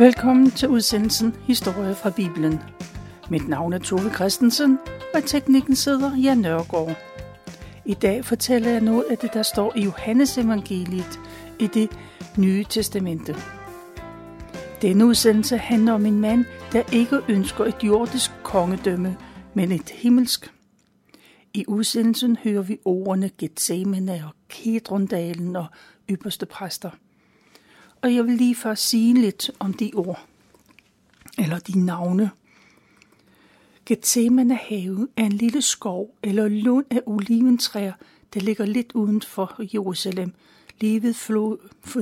Velkommen til udsendelsen Historie fra Bibelen. Mit navn er Tove Christensen, og teknikken sidder Jan Nørgaard. I dag fortæller jeg noget af det, der står i Johannes evangeliet i det nye testamente. Denne udsendelse handler om en mand, der ikke ønsker et jordisk kongedømme, men et himmelsk. I udsendelsen hører vi ordene Gethsemane og Kedrondalen og ypperste præster – og jeg vil lige først sige lidt om de ord, eller de navne. Gethsemane have er en lille skov eller lund af oliventræer, der ligger lidt uden for Jerusalem, lige ved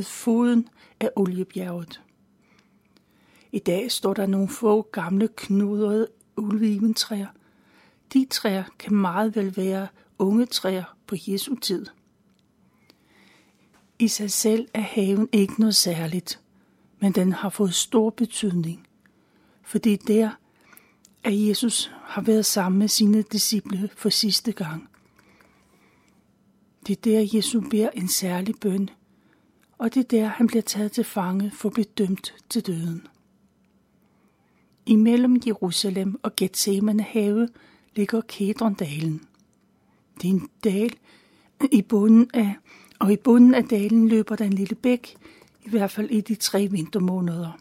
foden af oliebjerget. I dag står der nogle få gamle knudrede oliventræer. De træer kan meget vel være unge træer på Jesu tid. I sig selv er haven ikke noget særligt, men den har fået stor betydning, fordi der, at Jesus har været sammen med sine disciple for sidste gang. Det er der, Jesus beder en særlig bøn, og det er der, han bliver taget til fange for at blive dømt til døden. Imellem Jerusalem og Gethsemane have ligger Kedrondalen. Det er en dal i bunden af og i bunden af dalen løber der en lille bæk, i hvert fald i de tre vintermåneder.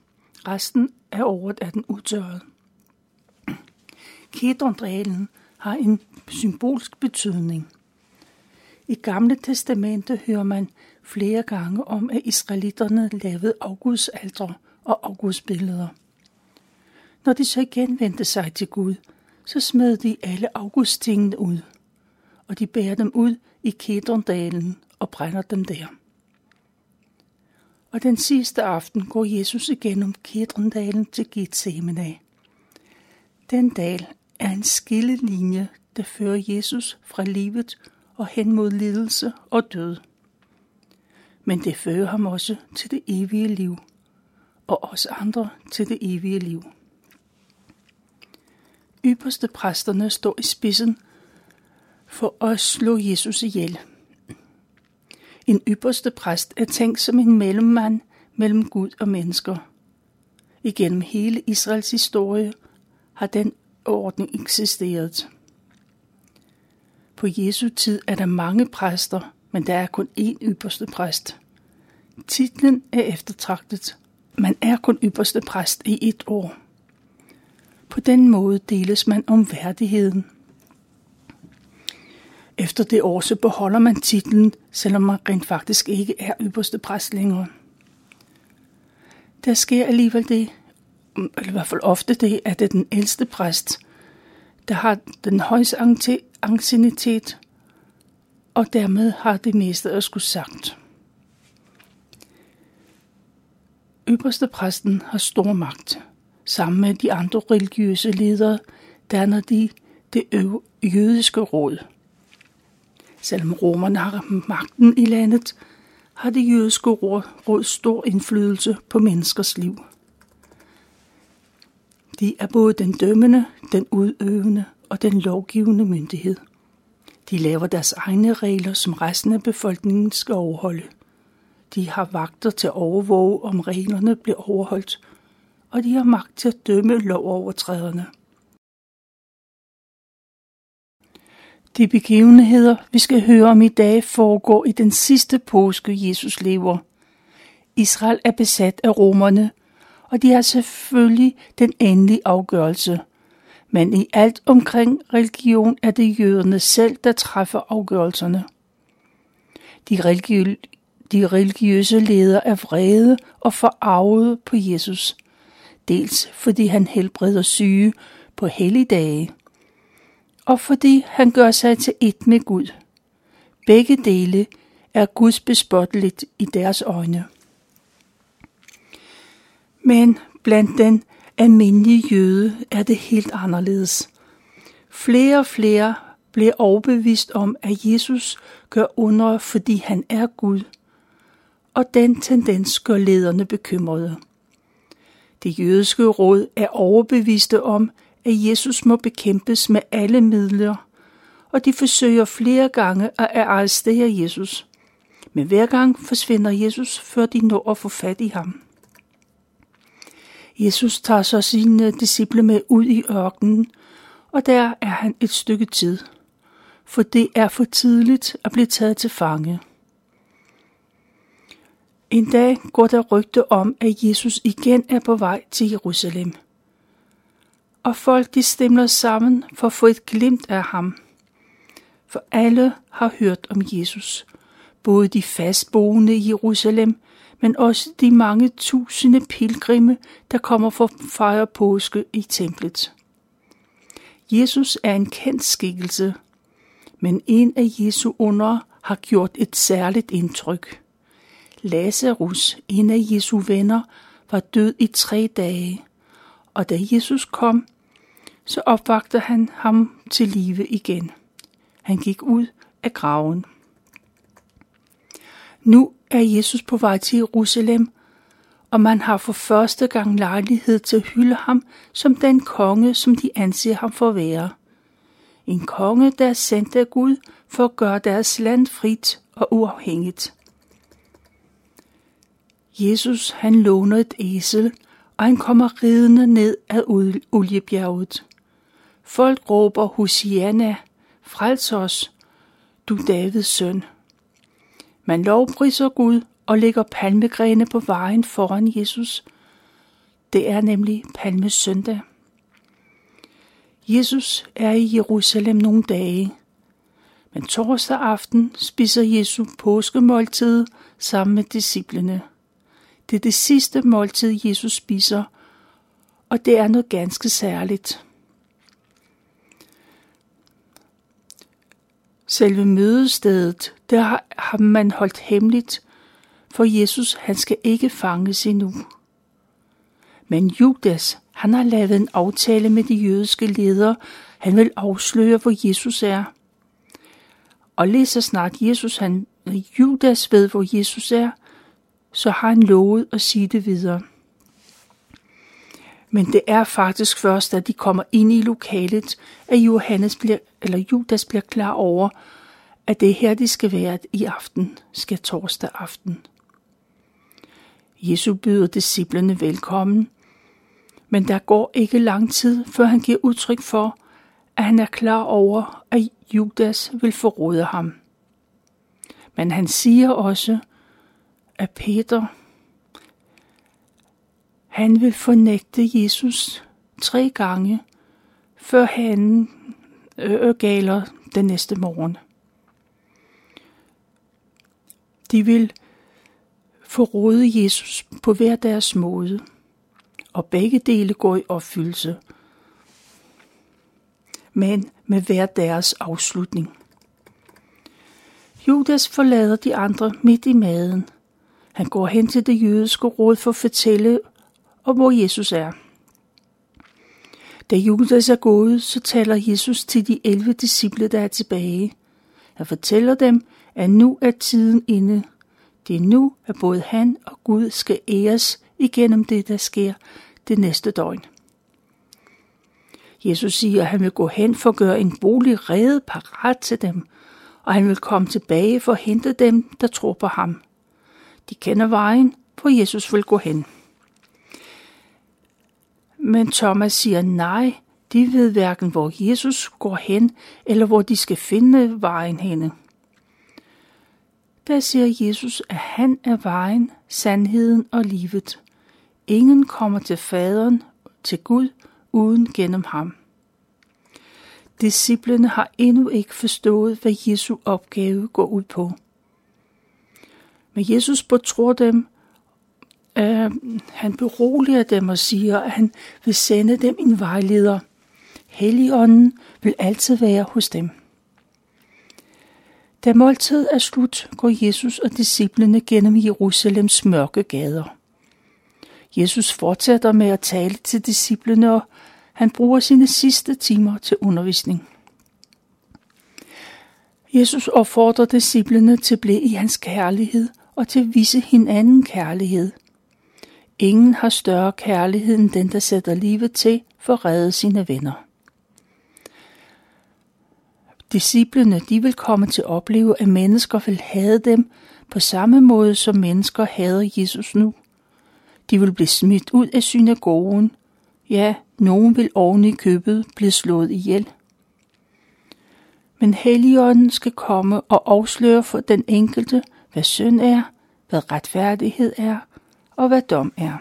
Resten af året er den udtørret. Kedrondalen har en symbolsk betydning. I Gamle Testamente hører man flere gange om, at israelitterne lavede afgudsaltre og afgudsbilleder. Når de så igen vendte sig til Gud, så smed de alle afgudstingene ud, og de bærer dem ud i Kedrondalen og brænder dem der. Og den sidste aften går Jesus igennem Kedrendalen til Gethsemane. Den dal er en skillelinje, der fører Jesus fra livet og hen mod lidelse og død. Men det fører ham også til det evige liv, og os andre til det evige liv. Ypperste præsterne står i spidsen for at slå Jesus ihjel. En ypperste præst er tænkt som en mellemmand mellem Gud og mennesker. Igennem hele Israels historie har den ordning eksisteret. På Jesu tid er der mange præster, men der er kun én ypperste præst. Titlen er eftertragtet. Man er kun ypperste præst i et år. På den måde deles man om værdigheden – efter det år, så beholder man titlen, selvom man rent faktisk ikke er ypperste præst længere. Der sker alligevel det, eller i hvert fald ofte det, at det er den ældste præst, der har den højeste ancienitet, og dermed har det meste at skulle sagt. Ypperste præsten har stor magt. Sammen med de andre religiøse ledere danner de det jødiske råd – Selvom romerne har magten i landet, har det jødiske råd stor indflydelse på menneskers liv. De er både den dømmende, den udøvende og den lovgivende myndighed. De laver deres egne regler, som resten af befolkningen skal overholde. De har vagter til at overvåge, om reglerne bliver overholdt, og de har magt til at dømme lovovertræderne. De begivenheder, vi skal høre om i dag, foregår i den sidste påske, Jesus lever. Israel er besat af romerne, og de har selvfølgelig den endelige afgørelse. Men i alt omkring religion er det jøderne selv, der træffer afgørelserne. De, religi- de religiøse ledere er vrede og forarvede på Jesus. Dels fordi han helbreder syge på helligdage, og fordi han gør sig til et med Gud. Begge dele er Guds bespotteligt i deres øjne. Men blandt den almindelige jøde er det helt anderledes. Flere og flere bliver overbevist om, at Jesus gør under, fordi han er Gud. Og den tendens gør lederne bekymrede. Det jødiske råd er overbeviste om, at Jesus må bekæmpes med alle midler, og de forsøger flere gange at arrestere Jesus. Men hver gang forsvinder Jesus, før de når at få fat i ham. Jesus tager så sine disciple med ud i ørkenen, og der er han et stykke tid, for det er for tidligt at blive taget til fange. En dag går der rygte om, at Jesus igen er på vej til Jerusalem. Og folk de stemler sammen for at få et glimt af ham. For alle har hørt om Jesus. Både de fastboende i Jerusalem, men også de mange tusinde pilgrimme, der kommer for at fejre påske i templet. Jesus er en kendt skikkelse, men en af Jesu under har gjort et særligt indtryk. Lazarus, en af Jesu venner, var død i tre dage, og da Jesus kom, så opvagte han ham til live igen. Han gik ud af graven. Nu er Jesus på vej til Jerusalem, og man har for første gang lejlighed til at hylde ham som den konge, som de anser ham for at være. En konge, der er sendt af Gud for at gøre deres land frit og uafhængigt. Jesus han låner et æsel, og han kommer ridende ned ad oliebjerget. Folk råber Hosianna, frels os, du Davids søn. Man lovpriser Gud og lægger palmegrene på vejen foran Jesus. Det er nemlig palmes søndag. Jesus er i Jerusalem nogle dage, men torsdag aften spiser Jesu påskemåltid sammen med disciplene. Det er det sidste måltid, Jesus spiser, og det er noget ganske særligt. Selve mødestedet, der har man holdt hemmeligt, for Jesus han skal ikke fanges endnu. Men Judas, han har lavet en aftale med de jødiske ledere. Han vil afsløre, hvor Jesus er. Og lige så snart Jesus, han, Judas ved, hvor Jesus er, så har han lovet at sige det videre. Men det er faktisk først, da de kommer ind i lokalet, at Johannes bliver, eller Judas bliver klar over, at det er her, de skal være i aften, skal torsdag aften. Jesus byder disciplene velkommen, men der går ikke lang tid, før han giver udtryk for, at han er klar over, at Judas vil forråde ham. Men han siger også, at Peter, han vil fornægte Jesus tre gange, før han øh, øh galer den næste morgen. De vil forråde Jesus på hver deres måde, og begge dele går i opfyldelse, men med hver deres afslutning. Judas forlader de andre midt i maden. Han går hen til det jødiske råd for at fortælle om, hvor Jesus er. Da Judas er gået, så taler Jesus til de 11 disciple, der er tilbage. Han fortæller dem, at nu er tiden inde. Det er nu, at både han og Gud skal æres igennem det, der sker det næste døgn. Jesus siger, at han vil gå hen for at gøre en bolig reddet parat til dem, og han vil komme tilbage for at hente dem, der tror på ham. De kender vejen, hvor Jesus vil gå hen. Men Thomas siger nej, de ved hverken, hvor Jesus går hen, eller hvor de skal finde vejen henne. Der siger Jesus, at han er vejen, sandheden og livet. Ingen kommer til faderen, til Gud, uden gennem ham. Disciplene har endnu ikke forstået, hvad Jesu opgave går ud på. Men Jesus betror dem, øh, han beroliger dem og siger, at han vil sende dem en vejleder. Helligånden vil altid være hos dem. Da måltid er slut, går Jesus og disciplene gennem Jerusalems mørke gader. Jesus fortsætter med at tale til disciplene, og han bruger sine sidste timer til undervisning. Jesus opfordrer disciplene til at blive i hans kærlighed og til at vise hinanden kærlighed. Ingen har større kærlighed end den, der sætter livet til for at redde sine venner. Disciplene de vil komme til at opleve, at mennesker vil hade dem på samme måde, som mennesker hader Jesus nu. De vil blive smidt ud af synagogen. Ja, nogen vil oven i købet blive slået ihjel. Men Helligånden skal komme og afsløre for den enkelte, hvad synd er, hvad retfærdighed er og hvad dom er.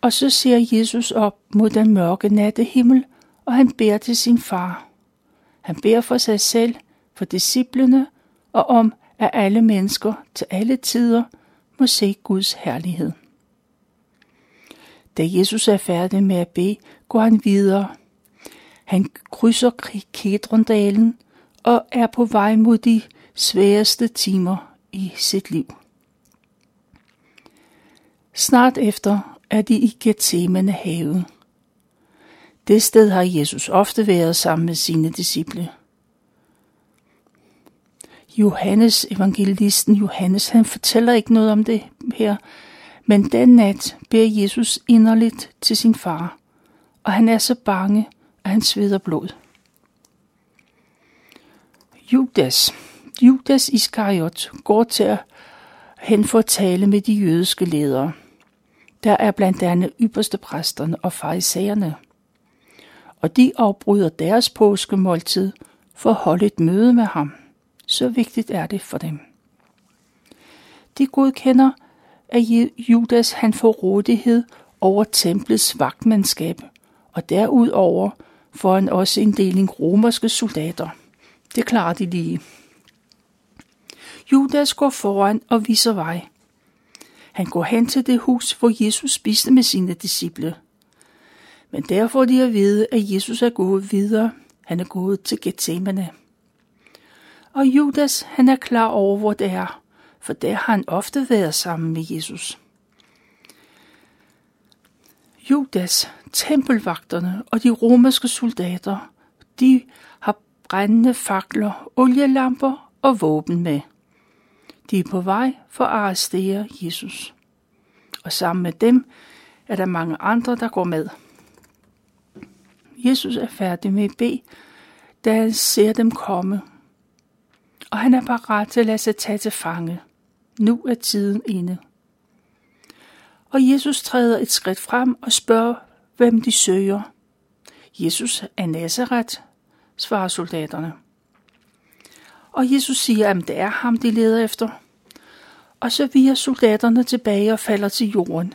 Og så ser Jesus op mod den mørke nattehimmel, og han beder til sin far. Han beder for sig selv, for disciplene og om, at alle mennesker til alle tider må se Guds herlighed. Da Jesus er færdig med at bede, går han videre. Han krydser Kedrondalen og er på vej mod de sværeste timer i sit liv. Snart efter er de i Gethsemane have. Det sted har Jesus ofte været sammen med sine disciple. Johannes, evangelisten Johannes, han fortæller ikke noget om det her, men den nat beder Jesus inderligt til sin far, og han er så bange, at han sveder blod. Judas, Judas Iskariot, går til at hen for at tale med de jødiske ledere. Der er blandt andet ypperste præsterne og farisæerne. Og de afbryder deres påskemåltid for at holde et møde med ham. Så vigtigt er det for dem. De godkender, at Judas han får rådighed over templets vagtmandskab, og derudover får han også en deling romerske soldater. Det klarer de lige. Judas går foran og viser vej. Han går hen til det hus, hvor Jesus spiste med sine disciple. Men der får de at vide, at Jesus er gået videre. Han er gået til Gethsemane. Og Judas, han er klar over, hvor det er, for der har han ofte været sammen med Jesus. Judas, tempelvagterne og de romerske soldater, de har brændende fakler, olielamper og våben med. De er på vej for at arrestere Jesus. Og sammen med dem er der mange andre, der går med. Jesus er færdig med at bede, da han ser dem komme. Og han er parat til at lade sig tage til fange. Nu er tiden inde. Og Jesus træder et skridt frem og spørger, hvem de søger. Jesus er Nazareth, svarer soldaterne. Og Jesus siger, at det er ham, de leder efter. Og så viger soldaterne tilbage og falder til jorden.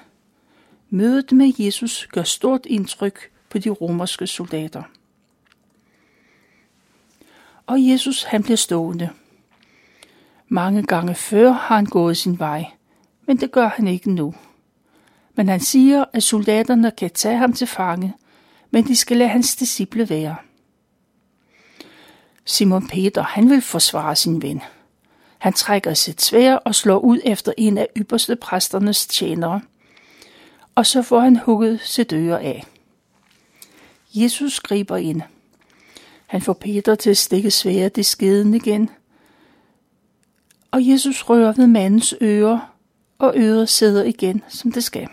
Mødet med Jesus gør stort indtryk på de romerske soldater. Og Jesus han bliver stående. Mange gange før har han gået sin vej, men det gør han ikke nu. Men han siger, at soldaterne kan tage ham til fange, men de skal lade hans disciple være. Simon Peter, han vil forsvare sin ven. Han trækker sit svær og slår ud efter en af ypperste præsternes tjenere, og så får han hugget sit øre af. Jesus griber ind. Han får Peter til at stikke sværet i skeden igen, og Jesus rører ved mandens øre, og øret sidder igen, som det skal.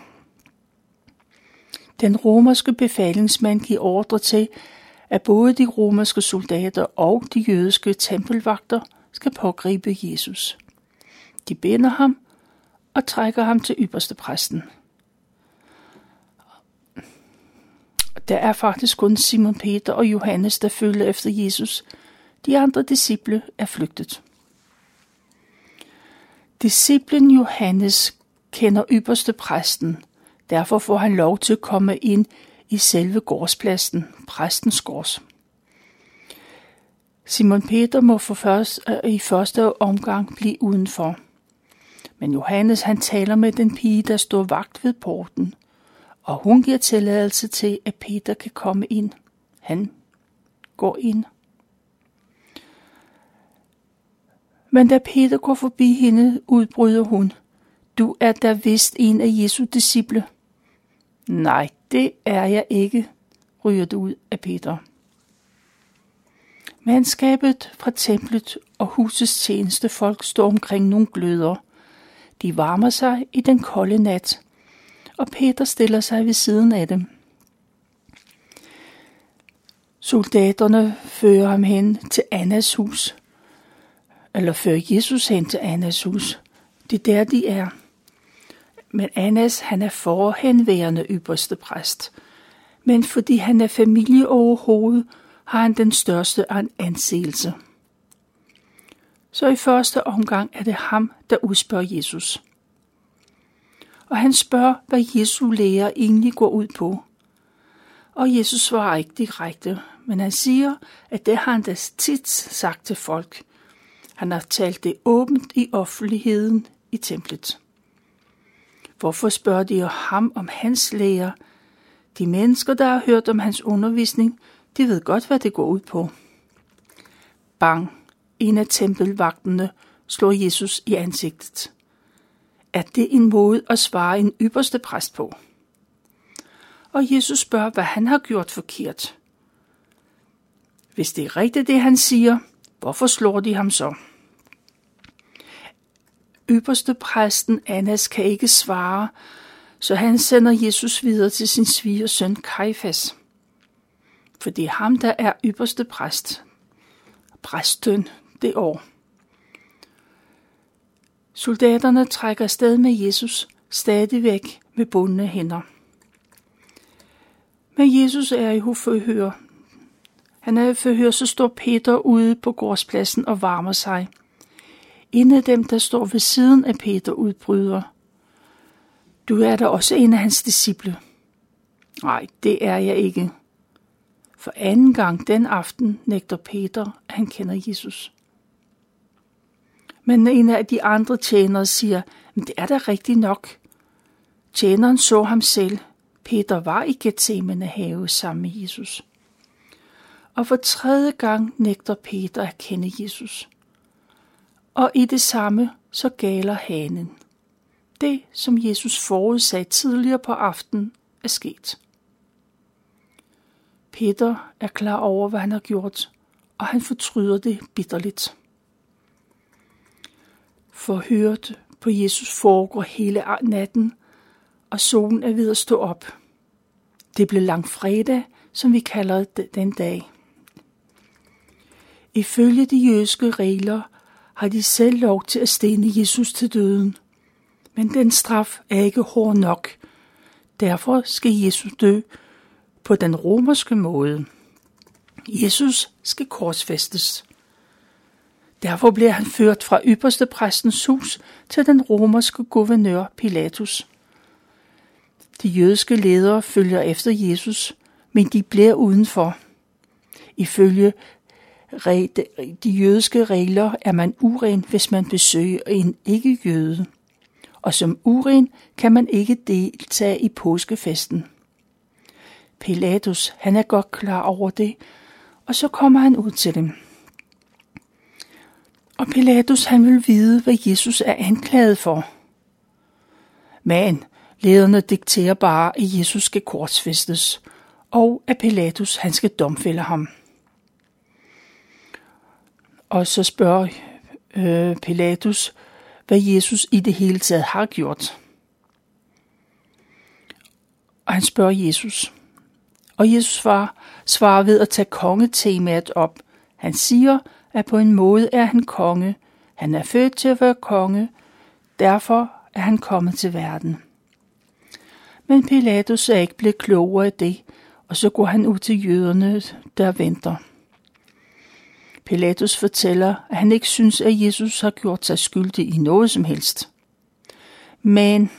Den romerske befalingsmand giver ordre til, at både de romerske soldater og de jødiske tempelvagter skal pågribe Jesus. De binder ham og trækker ham til ypperste præsten. Der er faktisk kun Simon Peter og Johannes, der følger efter Jesus. De andre disciple er flygtet. Disciplen Johannes kender ypperste præsten, derfor får han lov til at komme ind i selve gårdspladsen, præstens gårds. Simon Peter må for først, øh, i første omgang blive udenfor. Men Johannes han taler med den pige, der står vagt ved porten, og hun giver tilladelse til, at Peter kan komme ind. Han går ind. Men da Peter går forbi hende, udbryder hun, du er da vist en af Jesu disciple. Nej, det er jeg ikke, ryger det ud af Peter. Mandskabet fra templet og husets tjeneste folk står omkring nogle gløder. De varmer sig i den kolde nat, og Peter stiller sig ved siden af dem. Soldaterne fører ham hen til Annas hus, eller fører Jesus hen til Annas hus. Det er der, de er. Men Annas, han er forhenværende ypperste præst. Men fordi han er familie overhovedet, har han den største anseelse. Så i første omgang er det ham, der udspørger Jesus. Og han spørger, hvad Jesu lærer egentlig går ud på. Og Jesus svarer ikke direkte, men han siger, at det har han da tit sagt til folk. Han har talt det åbent i offentligheden i templet. Hvorfor spørger de ham om hans lære? De mennesker, der har hørt om hans undervisning, de ved godt, hvad det går ud på. Bang! En af tempelvagterne slår Jesus i ansigtet. Er det en måde at svare en ypperste præst på? Og Jesus spørger, hvad han har gjort forkert. Hvis det er rigtigt, det han siger, hvorfor slår de ham så? Ypperste præsten Annas kan ikke svare, så han sender Jesus videre til sin svigersøn Kajfas. For det er ham, der er ypperste præst. Præsten det år. Soldaterne trækker sted med Jesus, stadigvæk med bundne hænder. Men Jesus er i forhør. Han er i forhør, så står Peter ude på gårdspladsen og varmer sig. En af dem, der står ved siden af Peter, udbryder. Du er da også en af hans disciple. Nej, det er jeg ikke. For anden gang den aften nægter Peter, at han kender Jesus. Men en af de andre tjenere siger, men det er da rigtigt nok. Tjeneren så ham selv. Peter var i Gethsemane have sammen med Jesus. Og for tredje gang nægter Peter at kende Jesus. Og i det samme så galer hanen. Det, som Jesus forudsagde tidligere på aftenen, er sket. Peter er klar over, hvad han har gjort, og han fortryder det bitterligt. Forhørt på Jesus foregår hele natten, og solen er ved at stå op. Det blev langfredag, som vi kalder den dag. Ifølge de jødiske regler har de selv lov til at stene Jesus til døden. Men den straf er ikke hård nok. Derfor skal Jesus dø på den romerske måde. Jesus skal korsfæstes. Derfor bliver han ført fra ypperste præstens hus til den romerske guvernør Pilatus. De jødiske ledere følger efter Jesus, men de bliver udenfor. Ifølge de jødiske regler er man uren, hvis man besøger en ikke-jøde. Og som uren kan man ikke deltage i påskefesten. Pilatus, han er godt klar over det, og så kommer han ud til dem. Og Pilatus han vil vide, hvad Jesus er anklaget for. Men lederne dikterer bare, at Jesus skal korsfæstes, og at Pilatus han skal domfælde ham. Og så spørger øh, Pilatus, hvad Jesus i det hele taget har gjort. Og han spørger Jesus. Og Jesus svarer, svarer ved at tage kongetemaet op. Han siger, at på en måde er han konge. Han er født til at være konge. Derfor er han kommet til verden. Men Pilatus er ikke blevet klogere af det, og så går han ud til jøderne, der venter. Pilatus fortæller, at han ikke synes, at Jesus har gjort sig skyldig i noget som helst. Men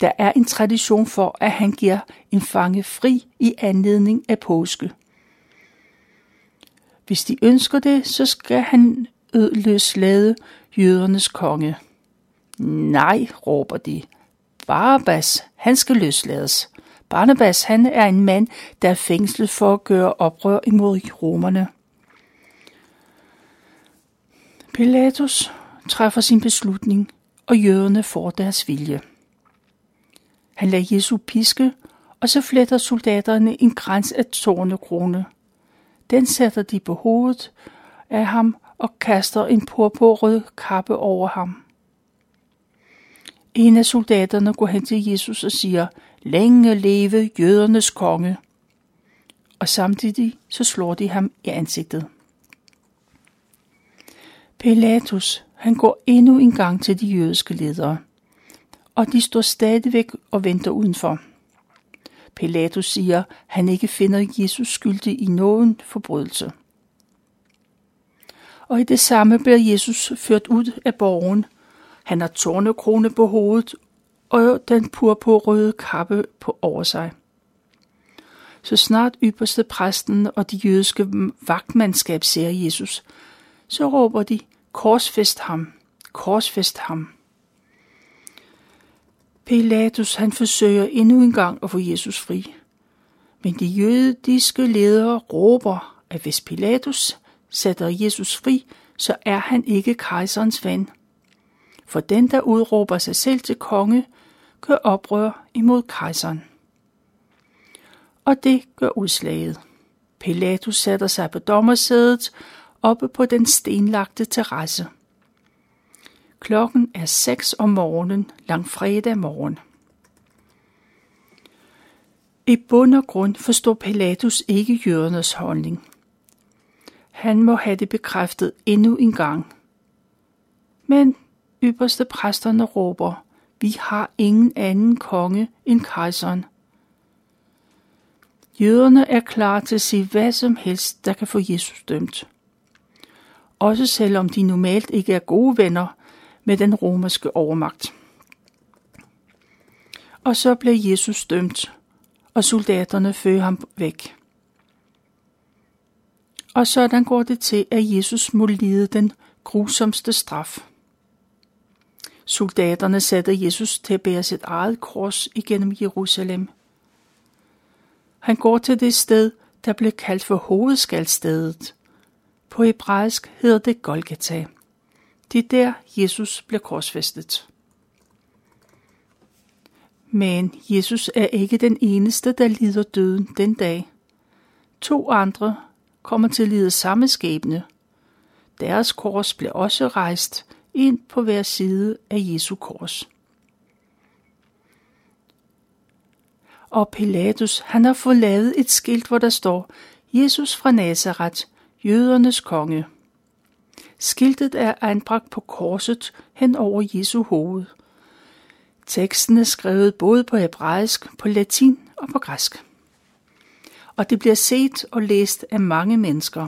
der er en tradition for, at han giver en fange fri i anledning af påske. Hvis de ønsker det, så skal han løslade jødernes konge. Nej, råber de. Barabbas, han skal løslades. Barnabas, han er en mand, der er fængslet for at gøre oprør imod romerne. Pilatus træffer sin beslutning, og jøderne får deres vilje. Han lader Jesu piske, og så fletter soldaterne en græns af tårnekrone. Den sætter de på hovedet af ham og kaster en purpurrød kappe over ham. En af soldaterne går hen til Jesus og siger, længe leve jødernes konge. Og samtidig så slår de ham i ansigtet. Pilatus, han går endnu en gang til de jødiske ledere. og de står stadigvæk og venter udenfor. Pilatus siger, han ikke finder Jesus skyldig i nogen forbrydelse. Og i det samme bliver Jesus ført ud af borgen. Han har tårnekrone på hovedet og den purpurrøde kappe på over sig. Så snart ypperste præsten og de jødiske vagtmandskab ser Jesus, så råber de, korsfest ham, korsfest ham. Pilatus han forsøger endnu en gang at få Jesus fri. Men de jødiske ledere råber, at hvis Pilatus sætter Jesus fri, så er han ikke kejserens ven. For den, der udråber sig selv til konge, gør oprør imod kejseren. Og det gør udslaget. Pilatus sætter sig på dommersædet oppe på den stenlagte terrasse. Klokken er 6 om morgenen, langfredag morgen. I bund og grund forstår Pilatus ikke jødernes holdning. Han må have det bekræftet endnu en gang. Men ypperste præsterne råber, vi har ingen anden konge end kejseren. Jøderne er klar til at sige hvad som helst, der kan få Jesus dømt. Også selvom de normalt ikke er gode venner med den romerske overmagt. Og så blev Jesus dømt, og soldaterne fører ham væk. Og sådan går det til, at Jesus må lide den grusomste straf. Soldaterne sætter Jesus til at bære sit eget kors igennem Jerusalem. Han går til det sted, der blev kaldt for hovedskaldstedet. På hebraisk hedder det Golgata. Det er der, Jesus blev korsfæstet. Men Jesus er ikke den eneste, der lider døden den dag. To andre kommer til at lide samme skæbne. Deres kors blev også rejst ind på hver side af Jesu kors. Og Pilatus, han har fået lavet et skilt, hvor der står, Jesus fra Nazareth, jødernes konge. Skiltet er anbragt på korset hen over Jesu hoved. Teksten er skrevet både på hebraisk, på latin og på græsk. Og det bliver set og læst af mange mennesker.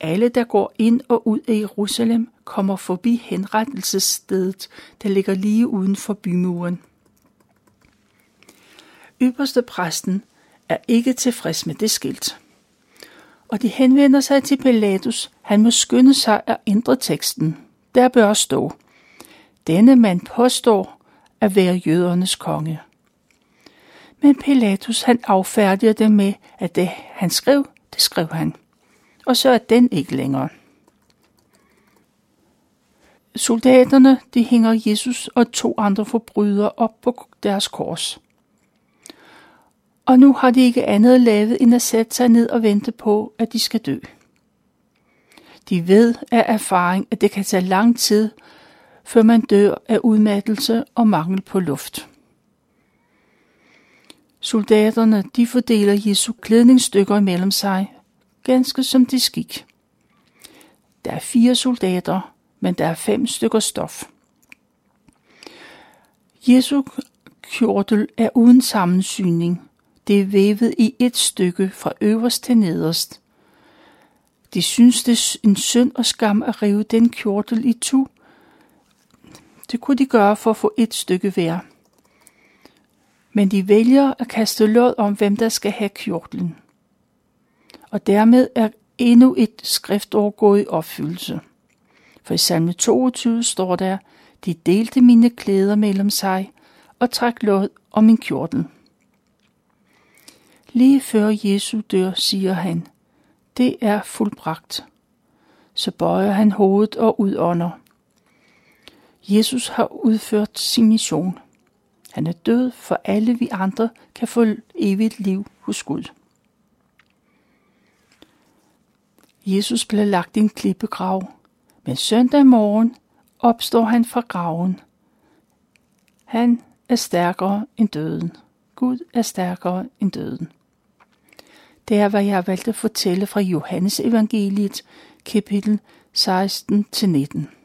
Alle, der går ind og ud af Jerusalem, kommer forbi henrettelsesstedet, der ligger lige uden for bymuren. Ypperste præsten er ikke tilfreds med det skilt. Og de henvender sig til Pilatus. Han må skynde sig at ændre teksten. Der bør stå. Denne mand påstår at være jødernes konge. Men Pilatus han affærdiger det med, at det han skrev, det skrev han. Og så er den ikke længere. Soldaterne de hænger Jesus og to andre forbrydere op på deres kors. Og nu har de ikke andet lavet end at sætte sig ned og vente på, at de skal dø. De ved af erfaring, at det kan tage lang tid, før man dør af udmattelse og mangel på luft. Soldaterne de fordeler Jesu klædningsstykker imellem sig, ganske som de skik. Der er fire soldater, men der er fem stykker stof. Jesu kjortel er uden sammensyning. Det er vævet i et stykke fra øverst til nederst. De synes, det er en synd og skam at rive den kjortel i tu. Det kunne de gøre for at få et stykke hver. Men de vælger at kaste lod om, hvem der skal have kjortlen. Og dermed er endnu et skriftår gået i opfyldelse. For i salme 22 står der, de delte mine klæder mellem sig og trak lod om min kjortel. Lige før Jesu dør, siger han, det er fuldbragt. Så bøjer han hovedet og udånder. Jesus har udført sin mission. Han er død, for alle vi andre kan få evigt liv hos Gud. Jesus blev lagt i en klippegrav, men søndag morgen opstår han fra graven. Han er stærkere end døden. Gud er stærkere end døden. Det er, hvad jeg har valgt at fortælle fra Johannes evangeliet, kapitel 16-19.